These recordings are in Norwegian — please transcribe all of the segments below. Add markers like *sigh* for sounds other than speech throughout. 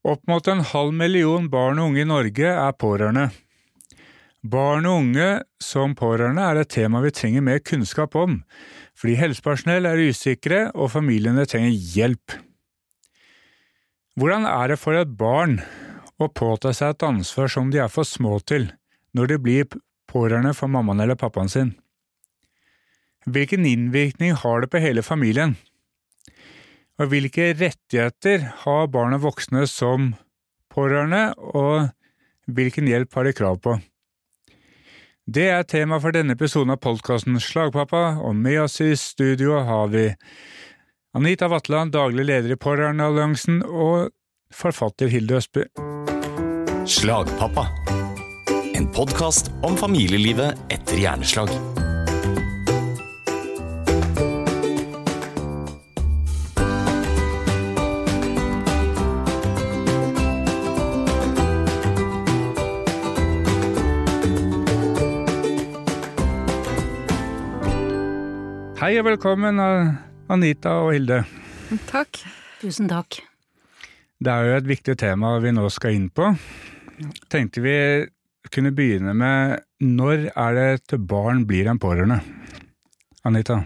Opp mot en halv million barn og unge i Norge er pårørende. Barn og unge som pårørende er et tema vi trenger mer kunnskap om, fordi helsepersonell er usikre og familiene trenger hjelp. Hvordan er det for et barn å påta seg et ansvar som de er for små til, når de blir pårørende for mammaen eller pappaen sin? Hvilken innvirkning har det på hele familien? Og hvilke rettigheter har barn og voksne som pårørende, og hvilken hjelp har de krav på? Det er tema for denne episoden av podkasten Slagpappa, og med oss i studio har vi Anita Vatland, daglig leder i Pårørendealliansen, og forfatter Hilde Østby. Slagpappa. En podkast om familielivet etter hjerneslag. Hei og velkommen, Anita og Hilde. Takk. Tusen takk. Det er jo et viktig tema vi nå skal inn på. Tenkte vi kunne begynne med når er det et barn blir en pårørende? Anita?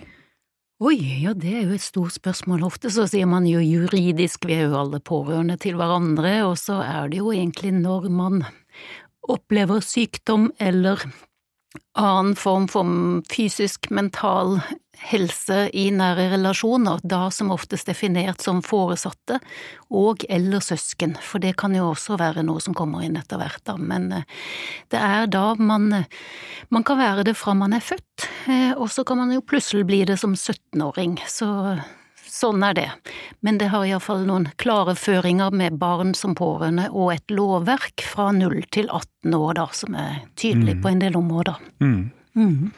Oi, ja det er jo et stort spørsmål. Ofte så sier man jo juridisk vi er jo alle pårørende til hverandre, og så er det jo egentlig når man opplever sykdom eller annen form for fysisk, mental helse i nære relasjoner, da som oftest definert som foresatte og eller søsken, for det kan jo også være noe som kommer inn etter hvert, da, men eh, det er da man, man kan være det fra man er født, eh, og så kan man jo plutselig bli det som 17-åring, så sånn er det, men det har iallfall noen klare føringer med barn som pårørende og et lovverk fra 0 til 18 år, da, som er tydelig mm. på en del områder. Mm. Mm.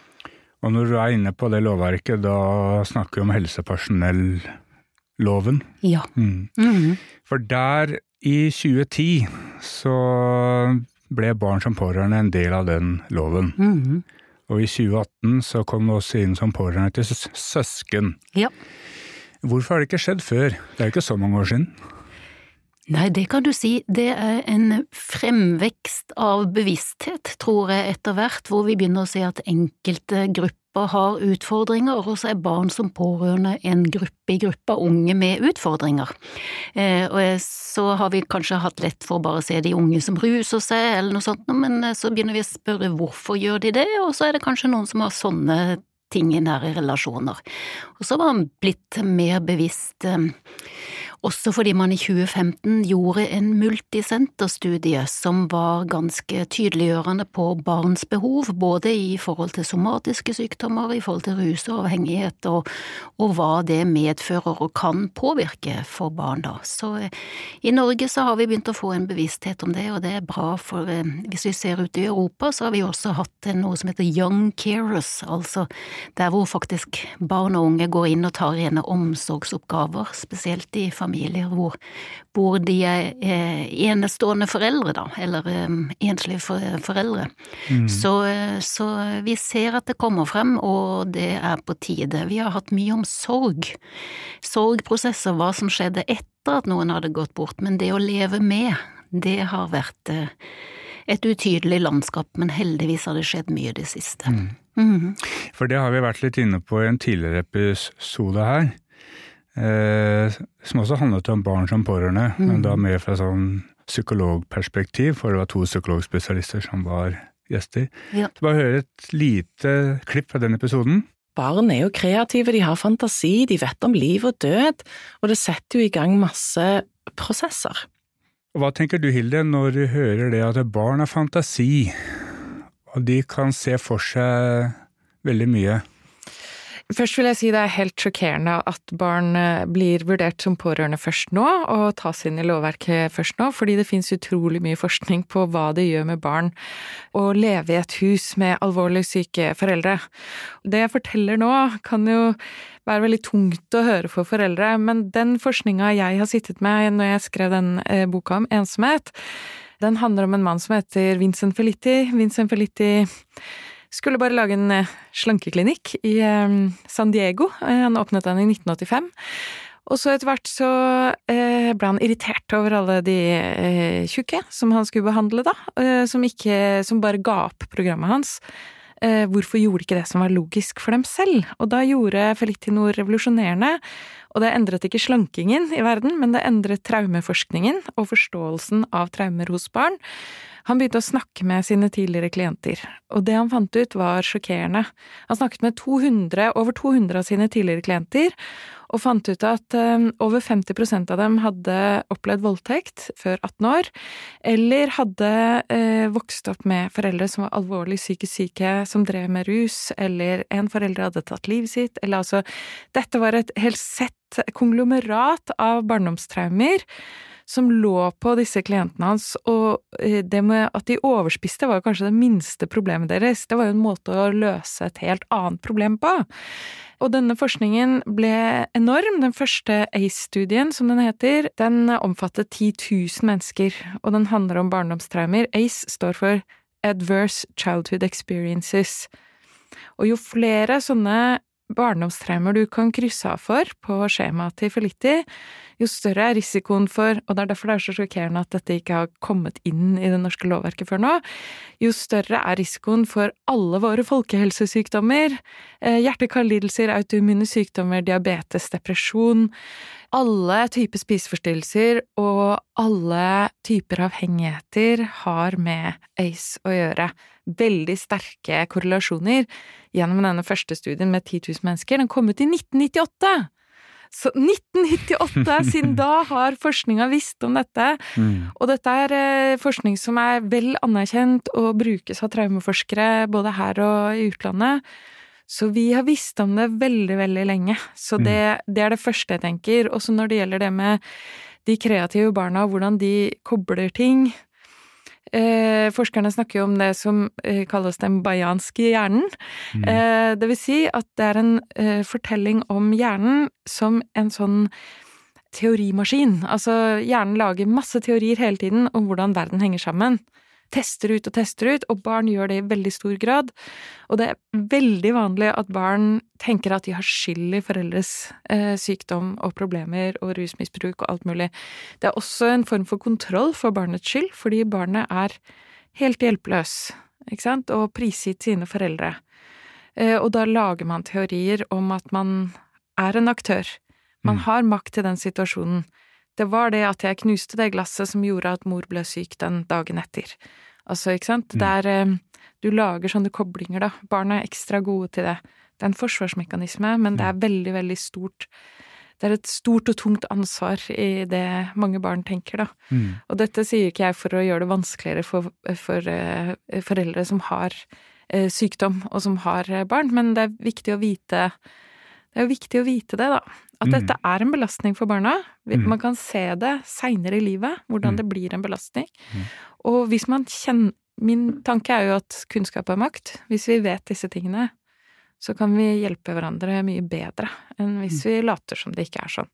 Og når du er inne på det lovverket, da snakker vi om helsepersonelloven. Ja. Mm. Mm. For der, i 2010, så ble barn som pårørende en del av den loven. Mm. Og i 2018 så kom det også inn som pårørende til søsken. Ja. Hvorfor har det ikke skjedd før? Det er jo ikke så mange år siden. Nei, det kan du si. Det er en fremvekst av bevissthet, tror jeg, etter hvert, hvor vi begynner å se at enkelte grupper har utfordringer, og så er barn som pårørende en gruppe i gruppa unge med utfordringer. Eh, og så har vi kanskje hatt lett for å bare se de unge som ruser seg, eller noe sånt, men så begynner vi å spørre hvorfor gjør de det, og så er det kanskje noen som har sånne ting i nære relasjoner. Og så var han blitt mer bevisst eh, også fordi man i 2015 gjorde en multisenterstudie som var ganske tydeliggjørende på barns behov, både i forhold til somatiske sykdommer, i forhold til rus og avhengighet, og, og hva det medfører og kan påvirke for barn, da. Så eh, i Norge så har vi begynt å få en bevissthet om det, og det er bra, for eh, hvis vi ser ut i Europa, så har vi også hatt noe som heter Young Carers, altså der hvor faktisk barn og unge går inn og tar rene omsorgsoppgaver, spesielt i familien familier hvor, hvor de er eh, enestående foreldre, da, eller um, enslige foreldre. Mm. Så, så, vi ser at det kommer frem, og det er på tide. Vi har hatt mye om sorg, sorgprosesser, hva som skjedde etter at noen hadde gått bort, men det å leve med, det har vært et utydelig landskap, men heldigvis har det skjedd mye i det siste. Mm. Mm. For det har vi vært litt inne på i en tidligere episode her. Eh, som også handlet om barn som pårørende, mm. men da mer fra sånn psykologperspektiv, for det var to psykologspesialister som var gjester. Ja. Så bare høre et lite klipp fra den episoden. Barn er jo kreative, de har fantasi, de vet om liv og død, og det setter jo i gang masse prosesser. Hva tenker du, Hilde, når du hører det at barn har fantasi, og de kan se for seg veldig mye? Først vil jeg si det er helt sjokkerende at barn eh, blir vurdert som pårørende først nå, og tas inn i lovverket først nå, fordi det finnes utrolig mye forskning på hva det gjør med barn å leve i et hus med alvorlig syke foreldre. Det jeg forteller nå, kan jo være veldig tungt å høre for foreldre, men den forskninga jeg har sittet med når jeg skrev den eh, boka om ensomhet, den handler om en mann som heter Vincent Felitti. Vincent Felitti skulle bare lage en eh, slankeklinikk i eh, San Diego. Eh, han åpnet den i 1985. Og så etter hvert så ble han irritert over alle de tjukke som han skulle behandle, da, som ikke Som bare ga opp programmet hans. Eh, hvorfor gjorde de ikke det som var logisk for dem selv? Og da gjorde Felitti noe revolusjonerende, og det endret ikke slankingen i verden, men det endret traumeforskningen og forståelsen av traumer hos barn. Han begynte å snakke med sine tidligere klienter, og det han fant ut var sjokkerende. Han snakket med 200, over 200 av sine tidligere klienter, og fant ut at um, over 50% av dem hadde opplevd voldtekt før 18 år, eller hadde uh, vokst opp med foreldre som var alvorlig psykisk syke, som drev med rus, eller en forelder hadde tatt livet sitt, eller altså Dette var et helt sett, konglomerat av barndomstraumer som lå på disse klientene hans, og eh, det med at de overspiste var kanskje det minste problemet deres, det var jo en måte å løse et helt annet problem på. Og denne forskningen ble enorm. Den første ACE-studien, som den heter, den omfattet 10 000 mennesker, og den handler om barndomstraumer. ACE står for Adverse Childhood Experiences. Og jo flere sånne barndomstraumer du kan krysse av for på skjemaet til Felitti, jo større er risikoen for, og det er derfor det er så sjokkerende at dette ikke har kommet inn i det norske lovverket før nå, jo større er risikoen for alle våre folkehelsesykdommer, eh, hjerte-karlidelser, autoimmune sykdommer, diabetes, depresjon, alle typer spiseforstyrrelser og alle typer avhengigheter har med ACE å gjøre. Veldig sterke korrelasjoner gjennom denne første studien med 10 000 mennesker. Den kom ut i 1998! Så 1998! *laughs* Siden da har forskninga visst om dette. Mm. Og dette er eh, forskning som er vel anerkjent og brukes av traumeforskere både her og i utlandet. Så vi har visst om det veldig, veldig lenge. Så det, mm. det er det første jeg tenker. Også når det gjelder det med de kreative barna, hvordan de kobler ting. Eh, forskerne snakker jo om det som eh, kalles den bayanske hjernen. Mm. Eh, det vil si at det er en eh, fortelling om hjernen som en sånn teorimaskin. Altså, hjernen lager masse teorier hele tiden om hvordan verden henger sammen tester ut og tester ut, og barn gjør det i veldig stor grad. Og det er veldig vanlig at barn tenker at de har skyld i foreldres eh, sykdom og problemer og rusmisbruk og alt mulig. Det er også en form for kontroll for barnets skyld, fordi barnet er helt hjelpeløs, ikke sant, og prisgitt sine foreldre. Eh, og da lager man teorier om at man er en aktør. Man mm. har makt til den situasjonen. Det var det at jeg knuste det glasset som gjorde at mor ble syk den dagen etter. Altså, ikke sant. Mm. Der eh, du lager sånne koblinger, da. Barn er ekstra gode til det. Det er en forsvarsmekanisme, men det er mm. veldig, veldig stort. Det er et stort og tungt ansvar i det mange barn tenker, da. Mm. Og dette sier ikke jeg for å gjøre det vanskeligere for, for uh, foreldre som har uh, sykdom og som har barn, men det er viktig å vite Det er jo viktig å vite det, da. At mm. dette er en belastning for barna. Mm. Man kan se det seinere i livet, hvordan mm. det blir en belastning. Mm. Og hvis man kjenner Min tanke er jo at kunnskap er makt. Hvis vi vet disse tingene, så kan vi hjelpe hverandre mye bedre enn hvis vi later som det ikke er sånn.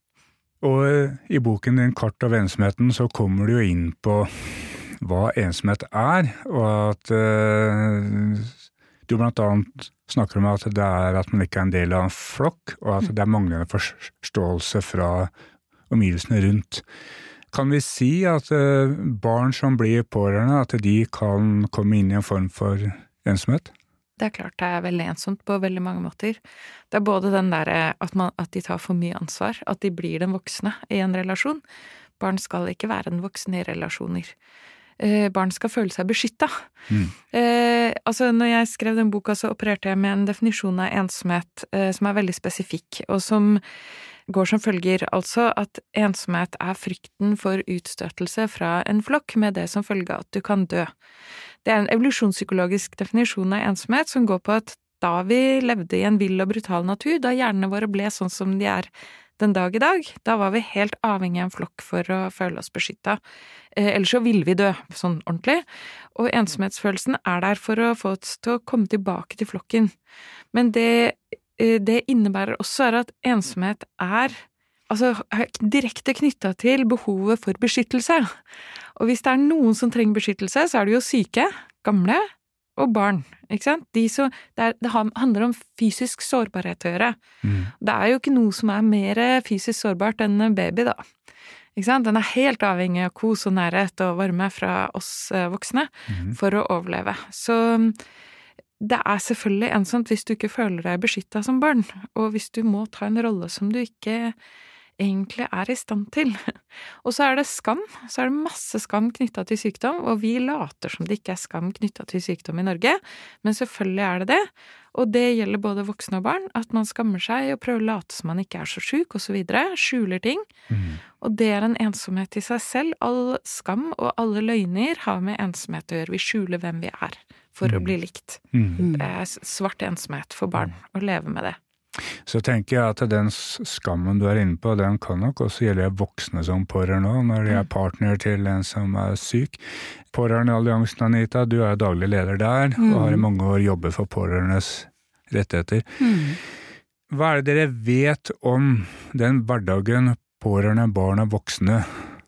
Og eh, i boken din Kart av ensomheten så kommer du jo inn på hva ensomhet er, og at uh, du blant annet snakker om at det er at man ikke er en del av en flokk, og at det er manglende forståelse fra omgivelsene rundt. Kan vi si at eh, barn som blir pårørende, at de kan komme inn i en form for ensomhet? Det er klart det er veldig ensomt på veldig mange måter. Det er både den derre at, at, de tar for mye ansvar, at de blir den voksne i en relasjon. Barn skal ikke være den voksne i relasjoner. Eh, barn skal føle seg beskytta. Mm. Eh, altså, når jeg skrev den boka, så opererte jeg med en definisjon av ensomhet eh, som er veldig spesifikk, og som går som følger, altså at ensomhet er frykten for utstøtelse fra en flokk, med det som følge at du kan dø. Det er en evolusjonspsykologisk definisjon av ensomhet som går på at da vi levde i en vill og brutal natur, da hjernene våre ble sånn som de er den dag i dag, da var vi helt avhengig av en flokk for å føle oss beskytta. Eh, ellers så ville vi dø, sånn ordentlig. Og ensomhetsfølelsen er der for å få oss til å komme tilbake til flokken. Men det eh, det innebærer også er at ensomhet er altså direkte knytta til behovet for beskyttelse. Og hvis det er noen som trenger beskyttelse, så er det jo syke, gamle og barn, ikke sant. De så, det, er, det, handler om fysisk sårbarhet å gjøre. Mm. Det er jo ikke noe som er mer fysisk sårbart enn en baby, da. Ikke sant? Den er helt avhengig av kos og nærhet og varme fra oss eh, voksne mm. for å overleve. Så det er selvfølgelig ensomt hvis du ikke føler deg beskytta som barn, og hvis du må ta en rolle som du ikke egentlig er i stand til. *laughs* Og så er det skam. Så er det masse skam knytta til sykdom, og vi later som det ikke er skam knytta til sykdom i Norge, men selvfølgelig er det det. Og det gjelder både voksne og barn, at man skammer seg og prøver å late som man ikke er så sjuk, videre. Skjuler ting. Mm. Og det er en ensomhet i seg selv. All skam og alle løgner har med ensomhet å gjøre. Vi skjuler hvem vi er for mm. å bli likt. Mm. Det er svart ensomhet for barn å leve med det. Så tenker jeg at den skammen du er inne på, den kan nok også gjelde voksne som pårørende òg, når de er mm. partner til en som er syk. Pårørendealliansen, Anita, du er daglig leder der, mm. og har i mm. mange år jobbet for pårørendes rettigheter. Mm. Hva er det dere vet om den hverdagen pårørende, barn og voksne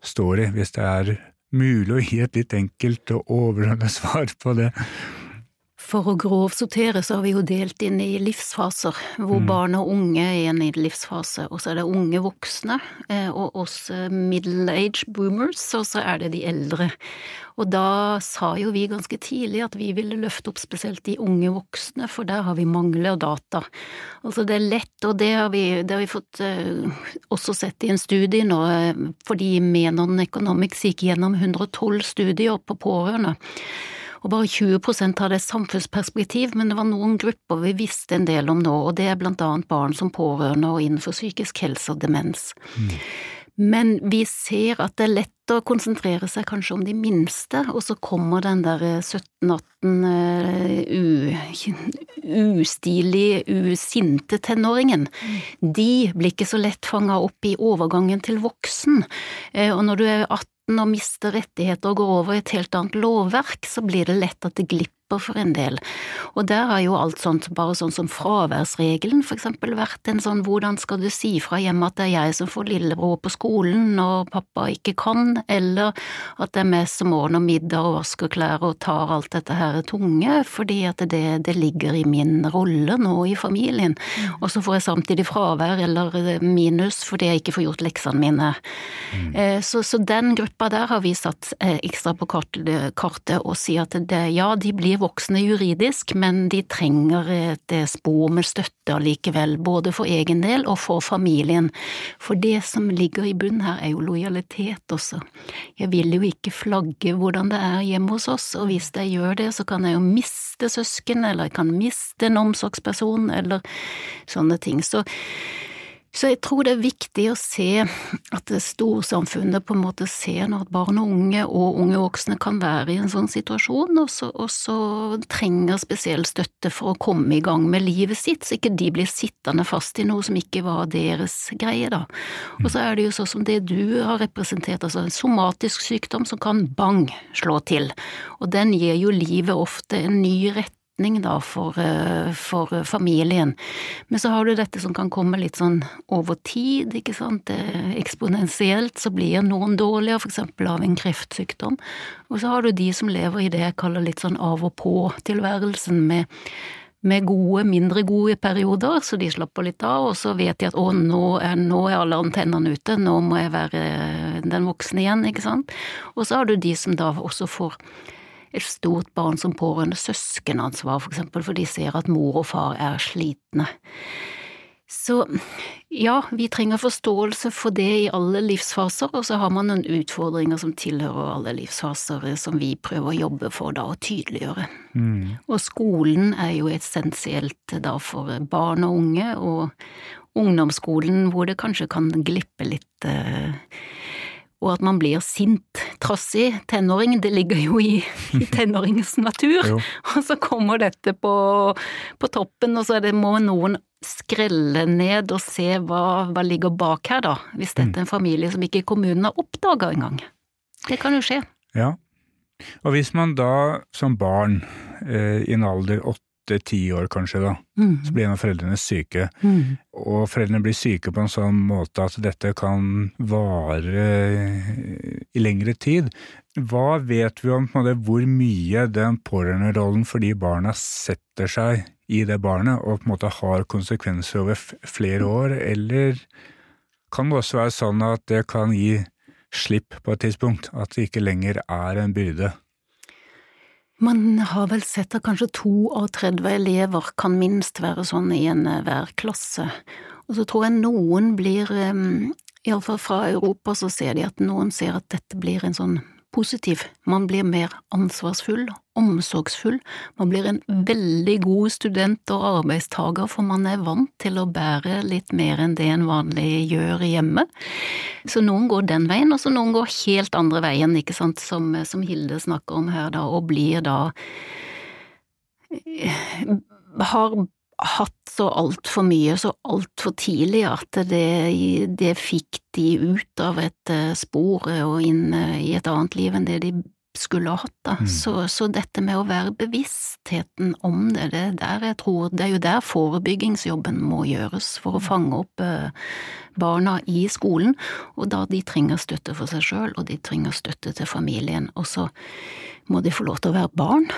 står i, hvis det er mulig å gi et litt enkelt og overordnet *laughs* svar på det? For å grovsortere så har vi jo delt inn i livsfaser, hvor mm. barn og unge er i en livsfase, og så er det unge voksne, eh, og oss eh, middle age boomers, og så er det de eldre. Og da sa jo vi ganske tidlig at vi ville løfte opp spesielt de unge voksne, for der har vi mangler data. Altså det er lett, og det har vi, det har vi fått uh, også sett i en studie nå, fordi Menon Economics gikk gjennom 112 studier på pårørende og bare 20% hadde samfunnsperspektiv, men det var noen grupper vi visste en del om nå, og det er blant annet barn som pårørende og innenfor psykisk helse og demens. Mm. Men vi ser at det er lett å konsentrere seg kanskje om de minste, og så kommer den der 17-18 uh, ustilige, usinte tenåringen. Mm. De blir ikke så lett fanga opp i overgangen til voksen, uh, og når du er 18 og mister rettigheter og går over i et helt annet lovverk, så blir det lett at det glipper slipper for en del. Og der har jo alt sånt, bare sånn som fraværsregelen for eksempel, vært en sånn hvordan skal du si fra hjemme at det er jeg som får lillebror på skolen når pappa ikke kan, eller at det er meg som ordner middag og vasker klær og tar alt dette her tunge, fordi at det, det ligger i min rolle nå i familien, mm. og så får jeg samtidig fravær eller minus fordi jeg ikke får gjort leksene mine. Mm. Eh, så, så, den gruppa der har vi satt eh, ekstra på kartet og sier at det, ja, de blir blir voksne juridisk, men de trenger et spor med støtte allikevel, både for egen del og for familien. For det som ligger i bunnen her, er jo lojalitet også. Jeg vil jo ikke flagge hvordan det er hjemme hos oss, og hvis jeg gjør det, så kan jeg jo miste søsken, eller jeg kan miste en omsorgsperson, eller sånne ting. Så så jeg tror det er viktig å se at storsamfunnet på en måte ser når barn og unge og unge voksne kan være i en sånn situasjon, og så, og så trenger spesiell støtte for å komme i gang med livet sitt, så ikke de blir sittende fast i noe som ikke var deres greie, da. Og så er det jo sånn som det du har representert, altså en somatisk sykdom som kan bang slå til, og den gir jo livet ofte en ny rett retning da for, eh, for, familien. Men så har du dette som kan komme litt sånn over tid, ikke sant. Eksponentielt så blir noen dårligere, for eksempel av en kreftsykdom. Og så har du de som lever i det jeg kaller litt sånn av og på-tilværelsen med med gode, mindre gode perioder, så de slapper litt av, og så vet de at å, nå er, nå er alle antennene ute, nå må jeg være den voksne igjen, ikke sant. Og så har du de som da også får et stort barn som pårørende søskenansvar, for eksempel, for de ser at mor og far er slitne. Så ja, vi trenger forståelse for det i alle livsfaser, og så har man noen utfordringer som tilhører alle livsfaser, som vi prøver å jobbe for da å tydeliggjøre. Mm. Og skolen er jo essensielt da for barn og unge, og ungdomsskolen hvor det kanskje kan glippe litt eh, og at man blir sint, trassig tenåring, det ligger jo i, i *laughs* tenåringens natur. og så kommer dette på, på, toppen, og så det, må noen skrelle ned og se hva, hva ligger bak her, da, hvis dette er en familie som ikke kommunen har oppdaga engang. Det kan jo skje. Ja, og hvis man da som barn eh, i en alder åtte-ti år kanskje, da. Mm. Så blir en av foreldrene syke. Mm. Og foreldrene blir syke på en sånn måte at dette kan vare i lengre tid. Hva vet vi om måte, hvor mye den pårørenderollen for de barna setter seg i det barnet, og på en måte har konsekvenser over flere år, eller kan det også være sånn at det kan gi slipp på et tidspunkt, at det ikke lenger er en byrde? Man har vel sett at kanskje to av 30 elever kan minst være sånn i en eh, klasse. Og så tror jeg noen blir, iallfall fra Europa, så ser de at noen ser at dette blir en sånn positiv. Man blir mer ansvarsfull, omsorgsfull. Man blir en veldig god student og arbeidstaker, for man er vant til å bære litt mer enn det en vanlig gjør hjemme. Så noen går den veien, og så noen går helt andre veien, ikke sant, som, som Hilde snakker om her, da, og blir da eh, Har hatt så altfor mye så altfor tidlig at det, det fikk de ut av et eh, spor og inn eh, i et annet liv enn det de skulle ha hatt. Da. Mm. Så, så dette med å være bevisstheten om det, det, er der jeg tror, det er jo der forebyggingsjobben må gjøres for å fange opp eh, barna i skolen, og da de trenger støtte for seg sjøl, og de trenger støtte til familien, og så må de få lov til å være barn.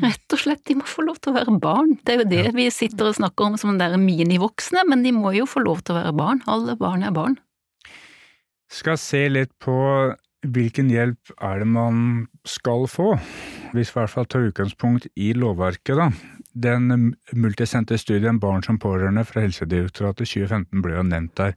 Rett og slett, de må få lov til å være barn. Det er jo det vi sitter og snakker om som der minivoksne, men de må jo få lov til å være barn. Alle barn er barn. Skal se litt på hvilken hjelp er det man skal få, hvis vi i hvert fall tar utgangspunkt i lovverket, da. Den multisenterstudien Barn som pårørende fra Helsedirektoratet 2015 ble jo nevnt der.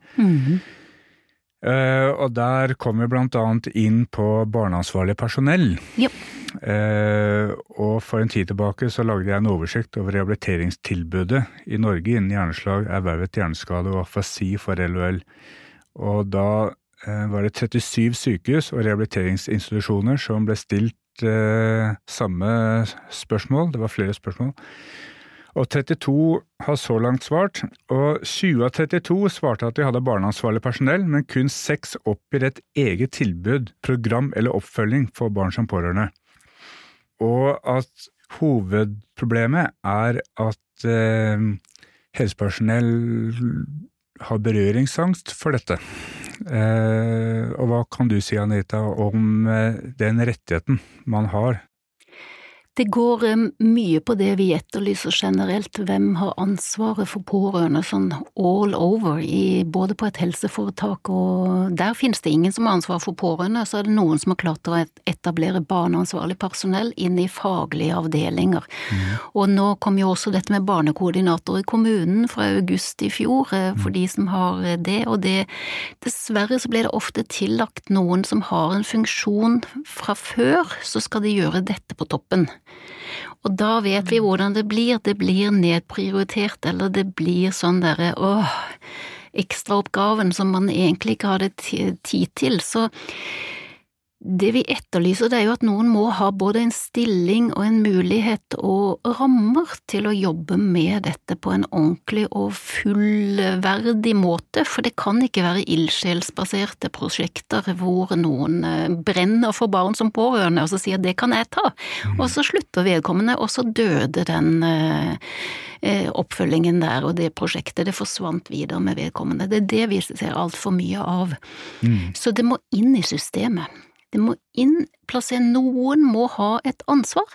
Eh, og der kom vi annet inn på barneansvarlig personell. Yep. Uh, og for en tid tilbake så lagde jeg en oversikt over rehabiliteringstilbudet i Norge innen hjerneslag, ervervet hjerneskade og afasi for LOL. Og da eh, var det 37 sykehus og rehabiliteringsinstitusjoner som ble stilt eh, samme spørsmål, det var flere spørsmål. Og 32 har så langt svart, og 20 av 32 svarte at de hadde barneansvarlig personell, men kun seks oppgir et eget tilbud, program eller oppfølging for barn som pårørende. Og at hovedproblemet er at eh, helsepersonell har berøringsangst for dette. Eh, og hva kan du si, Anita, om eh, den rettigheten man har? Det går eh, mye på det vi etterlyser generelt, hvem har ansvaret for pårørende sånn all over, i, både på et helseforetak og der finnes det ingen som har ansvar for pårørende, så er det noen som har klart å etablere barneansvarlig personell inn i faglige avdelinger. Og nå kom jo også dette med barnekoordinator i kommunen fra august i fjor, eh, for de som har eh, det, og det Dessverre så blir det ofte tillagt noen som har en funksjon fra før, så skal de gjøre dette på toppen. Og da vet vi hvordan det blir, det blir nedprioritert, eller det blir sånn derre åh, ekstraoppgaven som man egentlig ikke hadde tid til, så det vi etterlyser, det er jo at noen må ha både en stilling og en mulighet og rammer til å jobbe med dette på en ordentlig og fullverdig måte, for det kan ikke være ildsjelsbaserte prosjekter hvor noen eh, brenner for barn som pårørende og så sier det kan jeg ta, og så slutter vedkommende, og så døde den eh, eh, oppfølgingen der og det prosjektet, det forsvant videre med vedkommende. Det er det vi ser altfor mye av. Så det må inn i systemet. Det må inn, plassere Noen må ha et ansvar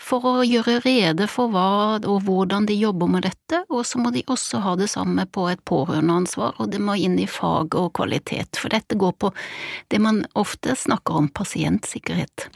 for å gjøre rede for hva og hvordan de jobber med dette, og så må de også ha det samme på et pårørendeansvar, og det må inn i fag og kvalitet, for dette går på det man ofte snakker om, pasientsikkerhet.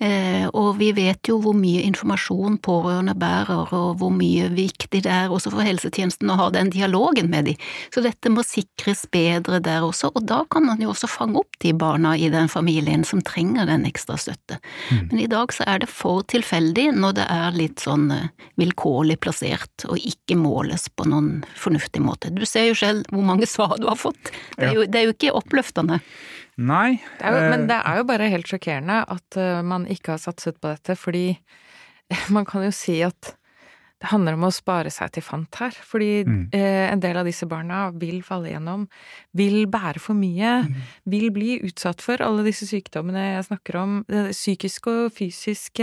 Eh, og vi vet jo hvor mye informasjon pårørende bærer, og hvor mye viktig det er også for helsetjenesten å ha den dialogen med de. Så dette må sikres bedre der også, og da kan man jo også fange opp de barna i den familien som trenger den ekstra støtte. Men i dag så er det for tilfeldig når det er litt sånn eh, vilkårlig plassert og ikke måles på noen fornuftig måte. Du ser jo selv hvor mange *laughs* svar du har fått. Det er jo, det er jo ikke oppløftende. Nei. Det jo, men eh, det er jo bare helt sjokkerende at eh, man ikke har satset på dette, fordi *laughs* man kan jo si at det handler om å spare seg til fant her, fordi Mm. eh, en del av disse barna vil falle gjennom, vil bære for mye, vil bli utsatt for alle disse sykdommene jeg snakker om, Psykisk og fysisk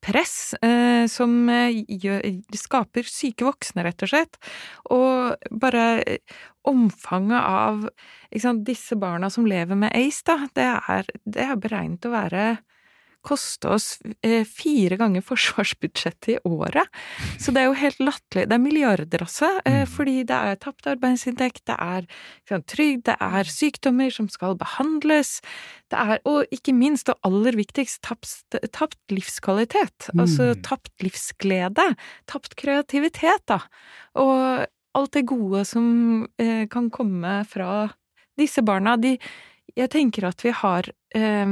press eh, som eh, gjør, skaper syke voksne, rett og slett. Og bare eh, omfanget av sant, disse barna som lever med ACE, da, det er, det er beregnet å være koste oss eh, fire ganger *laughs* forsvarsbudsjettet i året. Så det er jo helt latterlig. Det er milliarder, altså. Fordi det er tapt arbeidsinntekt, det er ikke trygd, det er sykdommer som skal behandles. Det er, og ikke minst, og aller viktigst, tapt, tapt livskvalitet. Altså Mm. tapt livsglede. Tapt kreativitet, da. Og alt det gode som eh, kan komme fra disse barna. De, jeg tenker at vi har eh,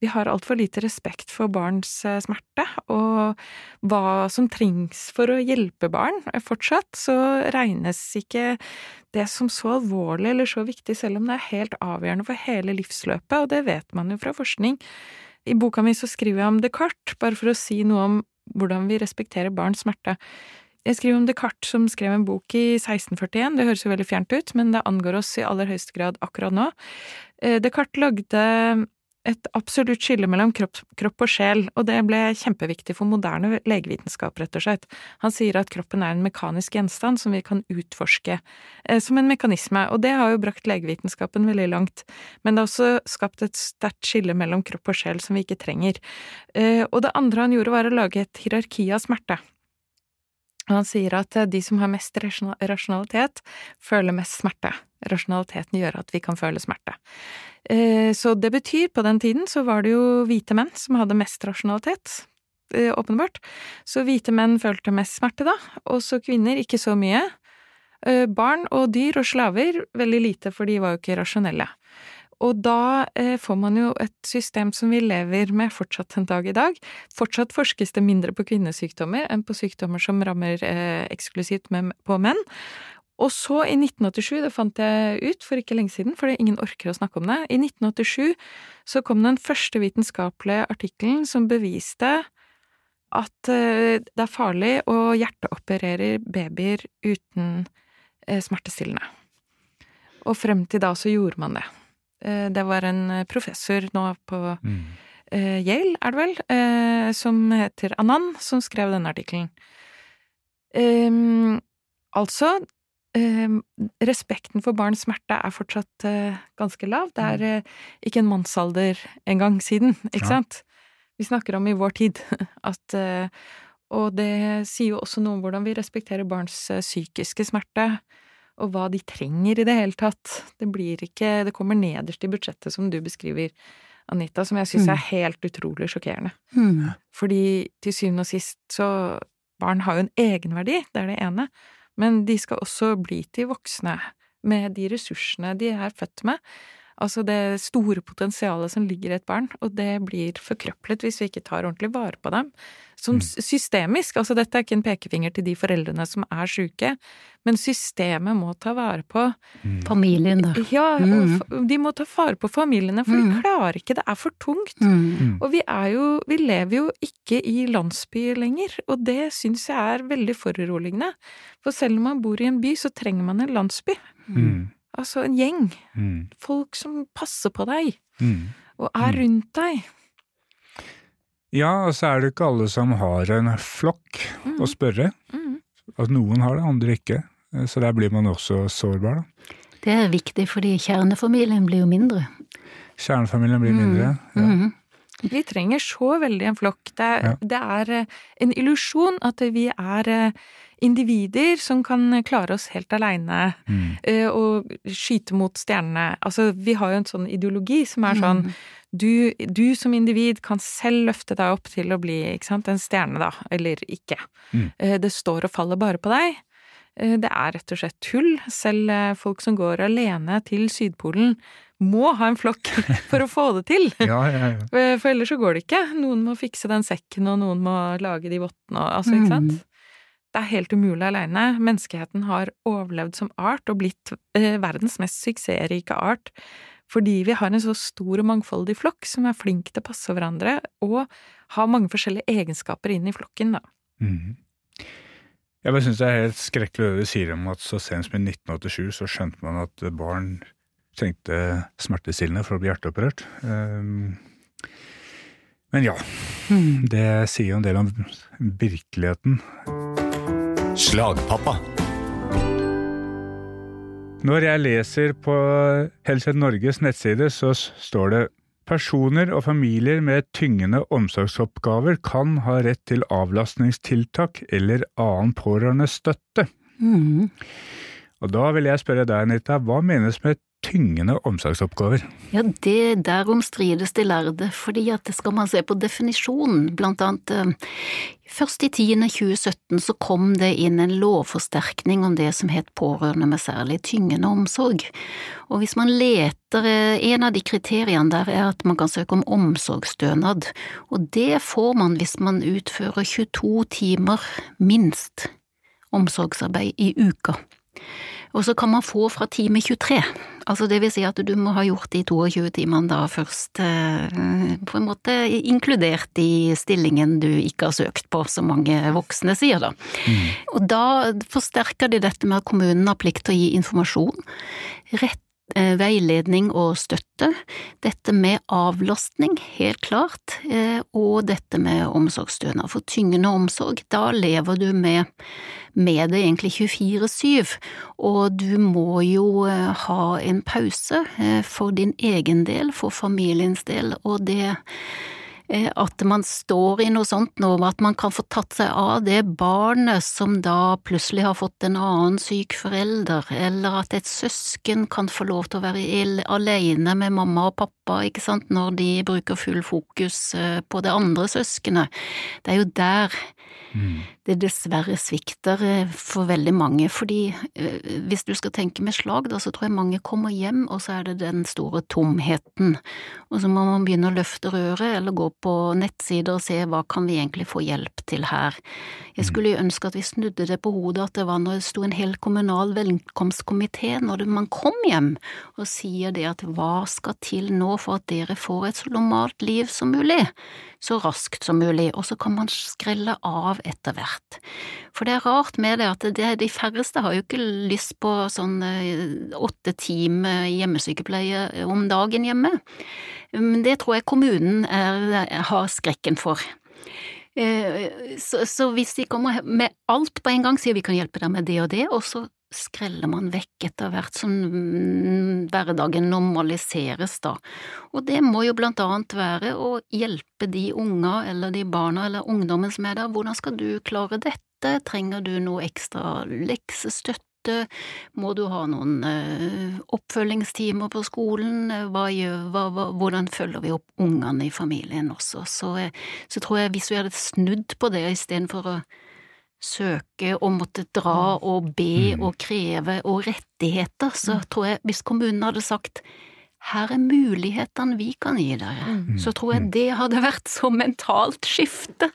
vi har altfor lite respekt for barns eh, smerte, og hva som trengs for å hjelpe barn. Fortsatt så regnes ikke det som så alvorlig eller så viktig, selv om det er helt avgjørende for hele livsløpet, og det vet man jo fra forskning. I boka mi så skriver jeg om Descartes, bare for å si noe om hvordan vi respekterer barns smerte. Jeg skriver om Descartes som skrev en bok i 1641, det høres jo veldig fjernt ut, men det angår oss i aller høyeste grad akkurat nå. Eh, Descartes lagde et absolutt skille mellom kropp, kropp, og sjel, og det ble kjempeviktig for moderne legevitenskap, rett og slett. Han sier at kroppen er en mekanisk gjenstand som vi kan utforske eh, som en mekanisme, og det har jo brakt legevitenskapen veldig langt, men det har også skapt et sterkt skille mellom kropp og sjel som vi ikke trenger. Eh, og det andre han gjorde, var å lage et hierarki av smerte. Han sier at de som har mest rasjonalitet, føler mest smerte. Rasjonaliteten gjør at vi kan føle smerte. Så det betyr, på den tiden så var det jo hvite menn som hadde mest rasjonalitet, åpenbart. Så hvite menn følte mest smerte, da, og så kvinner ikke så mye. Barn og dyr og slaver veldig lite, for de var jo ikke rasjonelle. Og da eh, får man jo et system som vi lever med fortsatt en dag i dag. Fortsatt forskes det mindre på kvinnesykdommer enn på sykdommer som rammer eh, eksklusivt på menn. Og så, i 1987, det fant jeg ut for ikke lenge siden, fordi ingen orker å snakke om det, i 1987 så kom den første vitenskapelige artikkelen som beviste at eh, det er farlig å hjerteoperere babyer uten eh, smertestillende. Og frem til da så gjorde man det. Det var en professor nå på mm. Yale, er det vel, som heter Anand, som skrev denne artikkelen. Um, altså, respekten for barns smerte er fortsatt uh, ganske lav. Det er uh, ikke en mannsalder en gang siden, ikke ja. sant? Vi snakker om i vår tid *laughs* at uh, Og det sier jo også noe om hvordan vi respekterer barns psykiske smerte og hva de trenger i det hele tatt. Det blir ikke Det kommer nederst i budsjettet, som du beskriver, Anita, som jeg syns mm. er helt utrolig sjokkerende. Mm. Fordi til syvende og sist så Barn har jo en egenverdi, det er det ene, men de skal også bli til voksne med de ressursene de er født med. Altså det store potensialet som ligger i et barn, og det blir forkrøplet hvis vi ikke tar ordentlig vare på dem. Som mm. systemisk, altså dette er ikke en pekefinger til de foreldrene som er syke, men systemet må ta vare på mm. Familien, da. Ja, mm. de må ta vare på familiene, for de klarer ikke, det er for tungt. Mm. Og vi er jo, vi lever jo ikke i landsby lenger, og det syns jeg er veldig foruroligende. For selv om man bor i en by, så trenger man en landsby. Mm. Altså en gjeng. Mm. Folk som passer på deg, Mm. og er rundt deg. Ja, og så er det ikke alle som har en flokk å spørre. Mm. At noen har det, andre ikke. Så der blir man også sårbar, da. Det er viktig, fordi kjernefamilien blir jo mindre. Kjernefamilien blir mindre. Ja. Vi trenger så veldig en flokk. Det er, Ja. det er eh, en illusjon at vi er eh, individer som kan klare oss helt aleine Mm. eh, og skyte mot stjernene. Altså, vi har jo en sånn ideologi som er sånn du, du som individ kan selv løfte deg opp til å bli ikke sant, en stjerne, da, eller ikke. Mm. Det står og faller bare på deg. Det er rett og slett tull. Selv folk som går alene til Sydpolen, må ha en flokk *laughs* for å få det til. Ja, ja, ja. Eh, For ellers så går det ikke. Noen må fikse den sekken, og noen må lage de vottene og altså, ikke sant. Mm. Det er helt umulig aleine. Menneskeheten har overlevd som art og blitt eh, verdens mest suksessrike art fordi vi har en så stor og mangfoldig flokk som er flink til å passe hverandre og har mange forskjellige egenskaper inn i flokken, da. Mm. Jeg bare syns det er helt skrekkelig det du sier om at så sent som i 1987 så skjønte man at barn trengte smertestillende for å bli hjerteoperert. Um, men ja, det sier jo en del om virkeligheten. Slagpappa. Når jeg leser på Helse Norges nettside, så står det Personer og familier med tyngende omsorgsoppgaver kan ha rett til avlastningstiltak eller annen pårørende støtte. Mm. Og da vil jeg spørre deg, Anita, hva menes med tyngende omsorgsoppgaver? Ja, det derom strides de lærde, fordi at skal man se på definisjonen, blant annet eh, Først i 2017 så kom det inn en lovforsterkning om det som het pårørende med særlig tyngende omsorg, og hvis man leter, eh, en av de kriteriene der er at man kan søke om omsorgsstønad, og det får man hvis man utfører 22 timer minst omsorgsarbeid i uka. Og så kan man få fra time 23, altså det vil si at du må ha gjort de 22 timene da først eh, på en måte inkludert i stillingen du ikke har søkt på, som mange voksne sier da. Og da forsterker de dette med at kommunen har plikt til å gi informasjon, rett veiledning og støtte, dette med avlastning, helt klart, eh, og dette med omsorgsstønad. For tyngende omsorg, da lever du med, med det egentlig 24-7, og du må jo eh, ha en pause eh, for din egen del, for familiens del, og det eh, at man står i noe sånt nå, at man kan få tatt seg av det barnet som da plutselig har fått en annen syk forelder, eller at et søsken kan få lov til å være alene med mamma og pappa, ikke sant, når de bruker full fokus eh, på det andre søskenet. Det er jo der det dessverre svikter eh, for veldig mange, fordi eh, hvis du skal tenke med slag, da, så tror jeg mange kommer hjem, og så er det den store tomheten, og så må man begynne å løfte røret, eller gå på nettsider og se hva kan vi egentlig få hjelp til her. Jeg skulle jo ønske at vi snudde det på hodet, at det var når det sto en hel kommunal velkomstkomité når man kom hjem, og sier det at hva skal til nå for at dere får et så normalt liv som mulig, så raskt som mulig, og så kan man skrelle av etter hvert. For det er rart med det at det, de færreste har jo ikke lyst på sånn eh, åtte timer hjemmesykepleie om dagen hjemme. Men det tror jeg kommunen er, har skrekken for. Eh, Så, så hvis de kommer med alt på en gang, sier vi kan hjelpe deg med det og det, og så skreller man vekk etter hvert som hverdagen normaliseres, da. Og det må jo blant annet være å hjelpe de unga eller de barna eller ungdommen som er der. Hvordan skal du klare dette? Trenger du noe ekstra leksestøtte? Må du ha noen eh, oppfølgingstimer på skolen? Hva gjør, hva, hva, hvordan følger vi opp ungene i familien også? Så, eh, så tror jeg hvis vi hadde snudd på det istedenfor å søke og måtte dra og be og kreve og rettigheter, så tror jeg hvis kommunen hadde sagt her er mulighetene vi kan gi dere, så tror jeg det hadde vært så mentalt skifte,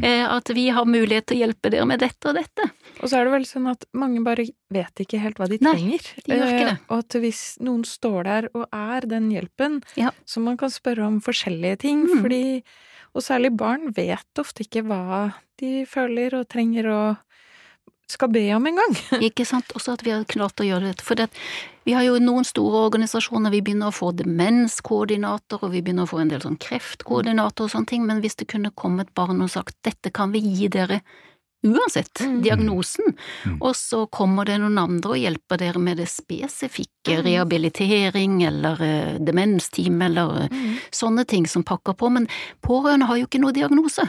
eh, at vi har mulighet til å hjelpe dere med dette og dette. Og så er det vel sånn at mange bare vet ikke helt hva de Nei, trenger. de gjør ikke det. Eh, Og at hvis noen står der og er den hjelpen, Ja. så man kan spørre om forskjellige ting, Mm. fordi Og særlig barn vet ofte ikke hva de føler og trenger og skal be om engang. *laughs* Ikke sant? Også at vi har klart å gjøre dette. For det, vi har jo noen store organisasjoner, vi begynner å få demenskoordinator, og vi begynner å få en del sånn kreftkoordinator og sånne ting, men hvis det kunne kommet barn og sagt dette kan vi gi dere uansett Mm. diagnosen, Mm. og så kommer det noen andre og hjelper dere med det spesifikke, Mm. rehabilitering eller uh, demensteam eller eh, Mm. sånne ting som pakker på, men pårørende har jo ikke noe diagnose.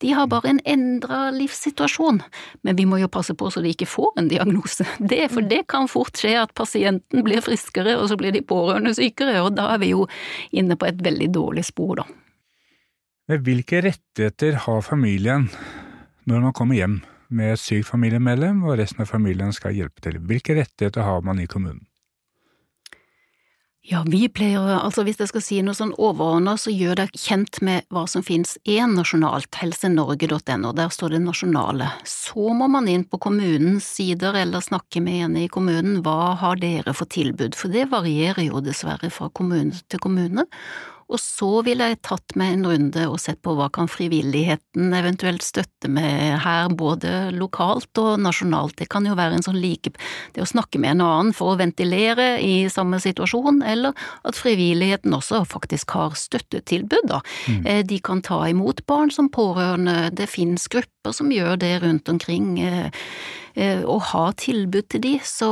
De har bare en endra livssituasjon, men vi må jo passe på så de ikke får en diagnose. *laughs* Det, for det kan fort skje at pasienten blir friskere, og så blir de pårørende sykere, og da er vi jo inne på et veldig dårlig spor, da. Hvilke rettigheter har familien når man kommer hjem med et sykt familiemedlem og resten av familien skal hjelpe til? Hvilke rettigheter har man i kommunen? Ja, vi pleier, altså hvis jeg skal si noe sånn overordna, så gjør deg kjent med hva som finnes én nasjonalt, helsenorge.no, der står det nasjonale. Så må man inn på kommunens sider eller snakke med en i kommunen, hva har dere for tilbud, for det varierer jo dessverre fra kommune til kommune. Og så ville jeg tatt meg en runde og sett på hva kan frivilligheten eventuelt støtte med her, både lokalt og nasjonalt. Det kan jo være en sånn like… det å snakke med en annen for å ventilere i samme situasjon, eller at frivilligheten også faktisk har støttetilbud, da. Mm. Eh, de kan ta imot barn som pårørende, det finnes grupper som gjør det rundt omkring eh, og ha tilbud til de, så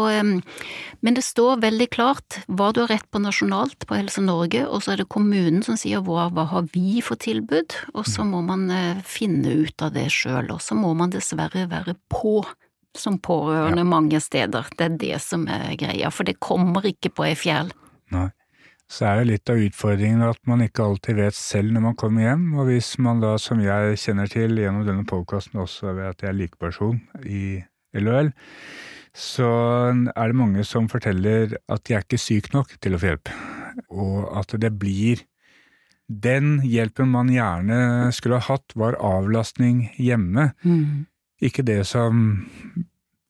Men det står veldig klart hva du har rett på nasjonalt på Helse Norge, og så er det kommunen som sier hva, hva har vi for tilbud, og så må man eh, finne ut av det sjøl, og så må man dessverre være på som pårørende ja. mange steder. Det er det som er greia, for det kommer ikke på ei fjell. Nei. Så er det litt av utfordringen at man ikke alltid vet selv når man kommer hjem, og hvis man da, som jeg kjenner til gjennom denne podkasten også vet at jeg er likeperson i LHL, så er det mange som forteller at de er ikke syk nok til å få hjelp, og at det blir den hjelpen man gjerne skulle ha hatt, var avlastning hjemme, mm. ikke det som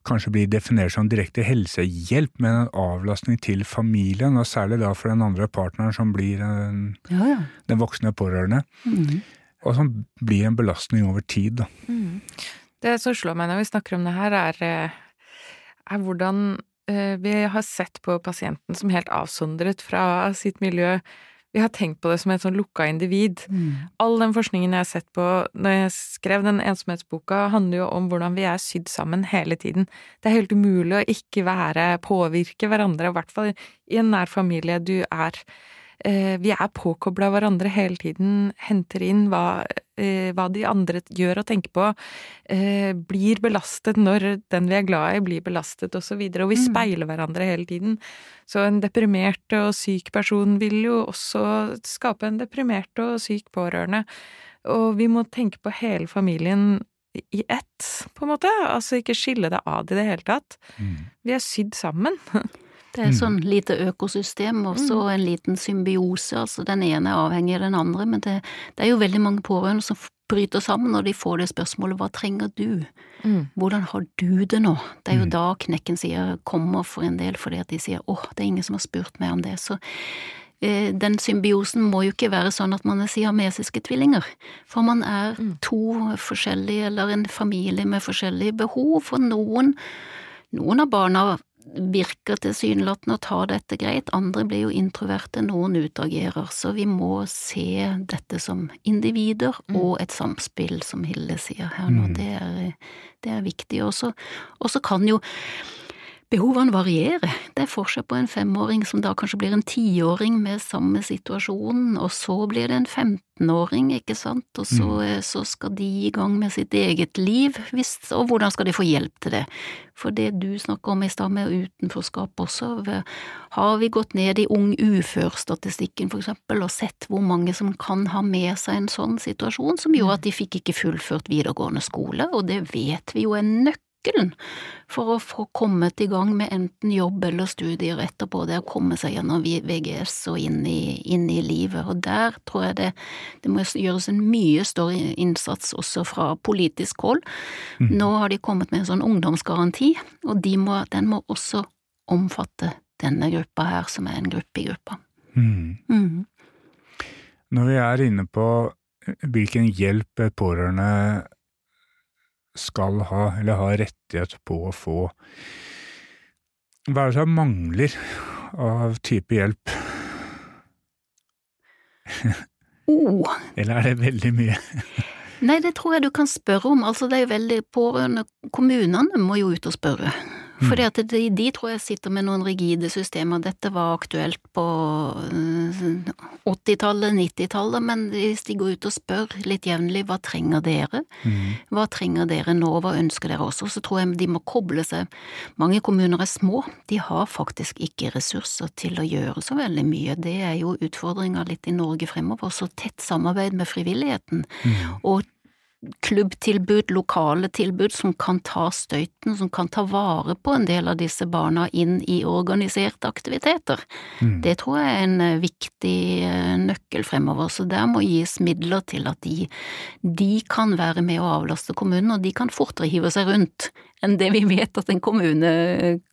kanskje blir definert som direkte helsehjelp, men en avlastning til familien, og særlig da for den andre partneren som blir en, ja, ja. den voksne pårørende. Mm. Og som blir en belastning over tid, da. Mm. Det som slår meg når vi snakker om det her, er, eh, er hvordan eh, vi har sett på pasienten som helt avsondret fra sitt miljø. Vi har tenkt på det som et sånn lukka individ. Mm. All den forskningen jeg har sett på når jeg skrev den ensomhetsboka, handler jo om hvordan vi er sydd sammen hele tiden. Det er helt umulig å ikke være, påvirke hverandre, i hvert fall i en nær familie du er vi er påkobla hverandre hele tiden, henter inn hva, eh, hva, de andre gjør og tenker på, eh, blir belastet når den vi er glad i, blir belastet, og så. Og vi mm. speiler hverandre hele tiden. Så en deprimert og syk person vil jo også skape en deprimert og syk pårørende. Og vi må tenke på hele familien i ett, på en måte. Altså ikke skille det av i det hele tatt. Mm. Vi er sydd sammen. *laughs* Det er et sånn lite økosystem og så mm. en liten symbiose, altså den ene er avhengig av den andre, men det, det er jo veldig mange pårørende som bryter sammen når de får det spørsmålet hva trenger du, mm. hvordan har du det nå? Det er jo mm. da knekken sier kommer for en del, fordi at de sier åh, det er ingen som har spurt meg om det, så eh, den symbiosen må jo ikke være sånn at man er siamesiske tvillinger, for man er mm. to forskjellige, eller en familie med forskjellige behov, for noen noen av barna virker tilsynelatende å ta dette greit, andre blir jo introverte, noen utagerer, så vi må se dette som individer mm. og et samspill, som Hilde sier her nå, mm. det, er, det er viktig. Og så kan jo Behovene varierer. Det er forskjell på en femåring som da kanskje blir en tiåring med samme situasjon, og så blir det en 15-åring, ikke sant, og så, mm. Eh, så, skal de i gang med sitt eget liv, hvis, og hvordan skal de få hjelp til det? For det du snakker om i stad med utenforskap også, har vi gått ned i ung ufør-statistikken for eksempel, og sett hvor mange som kan ha med seg en sånn situasjon som gjorde mm. at de fikk ikke fullført videregående skole, og det vet vi jo er nøkkelen nøkkelen for å få kommet i gang med enten jobb eller studier etterpå, det å komme seg gjennom VGS og inn i, inn i livet, og der tror jeg det, det, må gjøres en mye større innsats også fra politisk hold. Mm. Nå har de kommet med en sånn ungdomsgaranti, og de må, den må også omfatte denne gruppa her, som er en gruppe i gruppa. Mm. Mm. Når vi er inne på hvilken hjelp pårørende skal ha, eller har rettighet på å få. Hva er det som mangler av type hjelp? Oh. Eller er det veldig mye? Nei, det tror jeg du kan spørre om. Altså, det er jo veldig pårørende. Kommunene må jo ut og spørre. Fordi at de, de, tror jeg sitter med noen rigide systemer. Dette var aktuelt på 80-tallet, eh, 90-tallet, men hvis de går ut og spør litt jevnlig hva trenger dere, mm. hva trenger dere nå, hva ønsker dere også, så tror jeg de må koble seg. Mange kommuner er små, de har faktisk ikke ressurser til å gjøre så veldig mye. Det er jo utfordringa litt i Norge fremover, så tett samarbeid med frivilligheten. Mm. og klubbtilbud, lokale tilbud som kan ta støyten, som kan ta vare på en del av disse barna inn i organiserte aktiviteter. Mm. Det tror jeg er en eh, viktig eh, nøkkel fremover, så der må gis midler til at de, de kan være med å avlaste kommunen, og de kan fortere hive seg rundt enn det vi vet at en kommune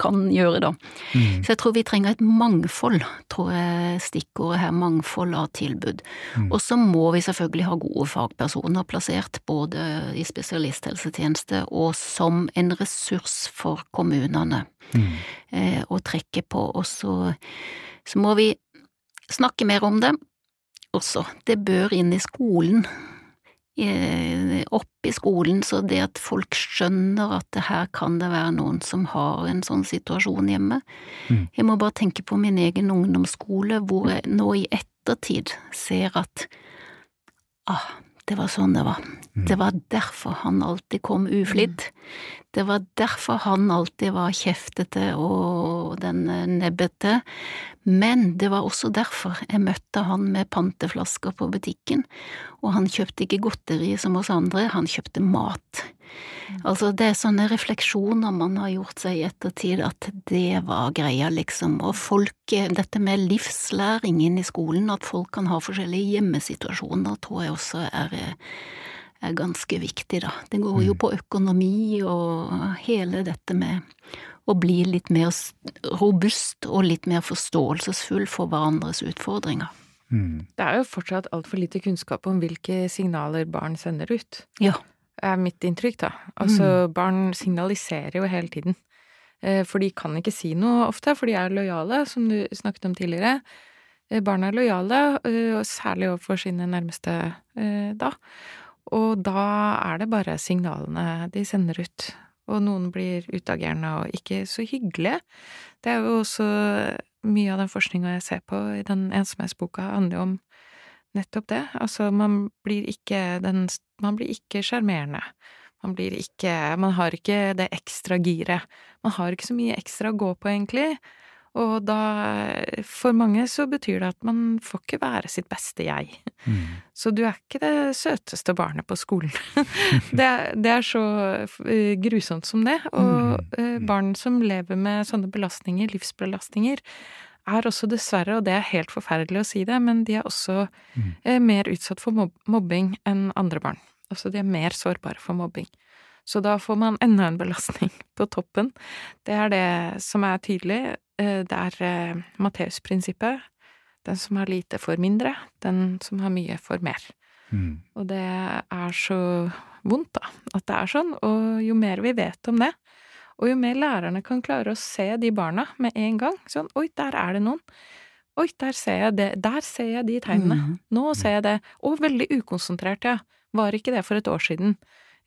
kan gjøre, da. Mm. Så jeg tror vi trenger et mangfold, tror jeg stikkordet her, mangfold av tilbud. Mm. Og så må vi selvfølgelig ha gode fagpersoner plassert, både i spesialisthelsetjeneste og som en ressurs for kommunene Mm. eh, å trekke på. Og så, så må vi snakke mer om det også. Det bør inn i skolen. Eh, Opp i skolen, så det at folk skjønner at her kan det være noen som har en sånn situasjon hjemme. Mm. Jeg må bare tenke på min egen ungdomsskole, hvor jeg nå i ettertid ser at ah, det var sånn det var. Det var derfor han alltid kom uflidd. Det var derfor han alltid var kjeftete og den eh, nebbete. Men det var også derfor jeg møtte han med panteflasker på butikken, og han kjøpte ikke godteri som oss andre, han kjøpte mat. Altså, det er sånne refleksjoner man har gjort seg i ettertid, at det var greia, liksom. Og folk, eh, dette med livslæring inn i skolen, at folk kan ha forskjellige hjemmesituasjoner, tror jeg også er, eh, er ganske viktig, da. Det går jo på økonomi og hele dette med å bli litt mer robust og litt mer forståelsesfull for hverandres utfordringer. Mm. Det er jo fortsatt altfor lite kunnskap om hvilke signaler barn sender ut. Ja. Er mitt inntrykk, da. Altså, barn signaliserer jo hele tiden. Eh, For de kan ikke si noe ofte, for de er lojale, som du snakket om tidligere. Eh, Barn er lojale, eh, og særlig overfor sine nærmeste eh, da. Og da er det bare signalene de sender ut. Og noen blir utagerende og ikke så hyggelige. Det er jo også mye av den forskninga jeg ser på i den ensomhetsboka, handler jo om nettopp det. Altså, man blir ikke den Man blir ikke sjarmerende. Man blir ikke Man har ikke det ekstra giret. Man har ikke så mye ekstra å gå på, egentlig. Og da For mange så betyr det at man får ikke være sitt beste jeg. Mm. Så du er ikke det søteste barnet på skolen. *laughs* det, er, det er så eh, grusomt som det. Og mm. barn som lever med sånne belastninger, livsbelastninger, er også dessverre, og det er helt forferdelig å si det, men de er også eh, mer utsatt for mob mobbing enn andre barn. Altså de er mer sårbare for mobbing. Så da får man enda en belastning *laughs* på toppen. Det er det som er tydelig. Eh, Det er eh, Matteus-prinsippet. Den som har lite, får mindre. Den som har mye, får mer. Mm. Og det er så vondt, da, at det er sånn. Og jo mer vi vet om det, og jo mer lærerne kan klare å se de barna med en gang Sånn, oi, der er det noen. Oi, der ser jeg det. Der ser jeg de tegnene. Mhm. Nå ser jeg det. Og veldig ukonsentrert, ja. Var ikke det for et år siden.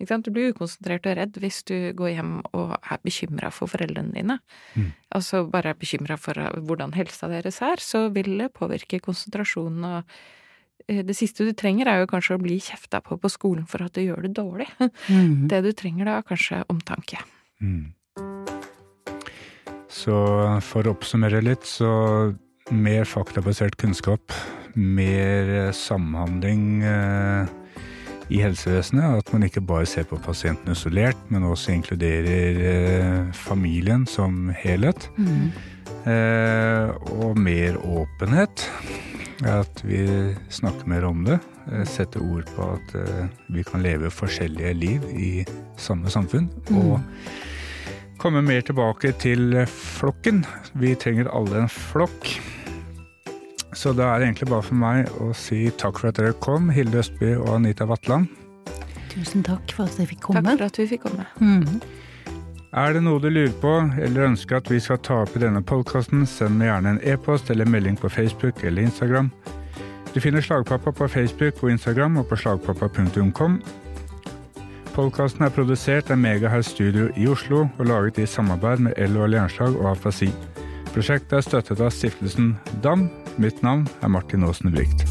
Du blir ukonsentrert og redd hvis du går hjem og er bekymra for foreldrene dine. Mm. Altså bare er bekymra for uh, hvordan helsa deres er, så vil det påvirke konsentrasjonen og eh, det siste du trenger, er jo kanskje å bli kjefta på på skolen for at du gjør det dårlig. Mm. *laughs* Det du trenger da, er kanskje omtanke. Mm. Så for å oppsummere litt, så mer faktabasert kunnskap, mer eh, samhandling eh, i helsevesenet. At man ikke bare ser på pasienten isolert, men også inkluderer eh, familien som helhet. Mm. Eh, og mer åpenhet. At vi snakker mer om det. Setter ord på at vi kan leve forskjellige liv i samme samfunn. Og komme mer tilbake til flokken. Vi trenger alle en flokk. Så da er det egentlig bare for meg å si takk for at dere kom, Hilde Østby og Anita Vatland. Tusen takk for at jeg fikk komme. Takk for at vi fikk komme. Mhm. Er det noe du lurer på eller ønsker at vi skal ta opp i denne podkasten, send meg gjerne en e-post eller melding på Facebook eller Instagram. Du finner Slagpappa på Facebook og Instagram og på slagpappa.com. Podkasten er produsert av Megahouse Studio i Oslo og laget i samarbeid med LO Allianslag og Afasi. Prosjektet er støttet av stiftelsen DAM. Mitt navn er Martin Aasen Brikt.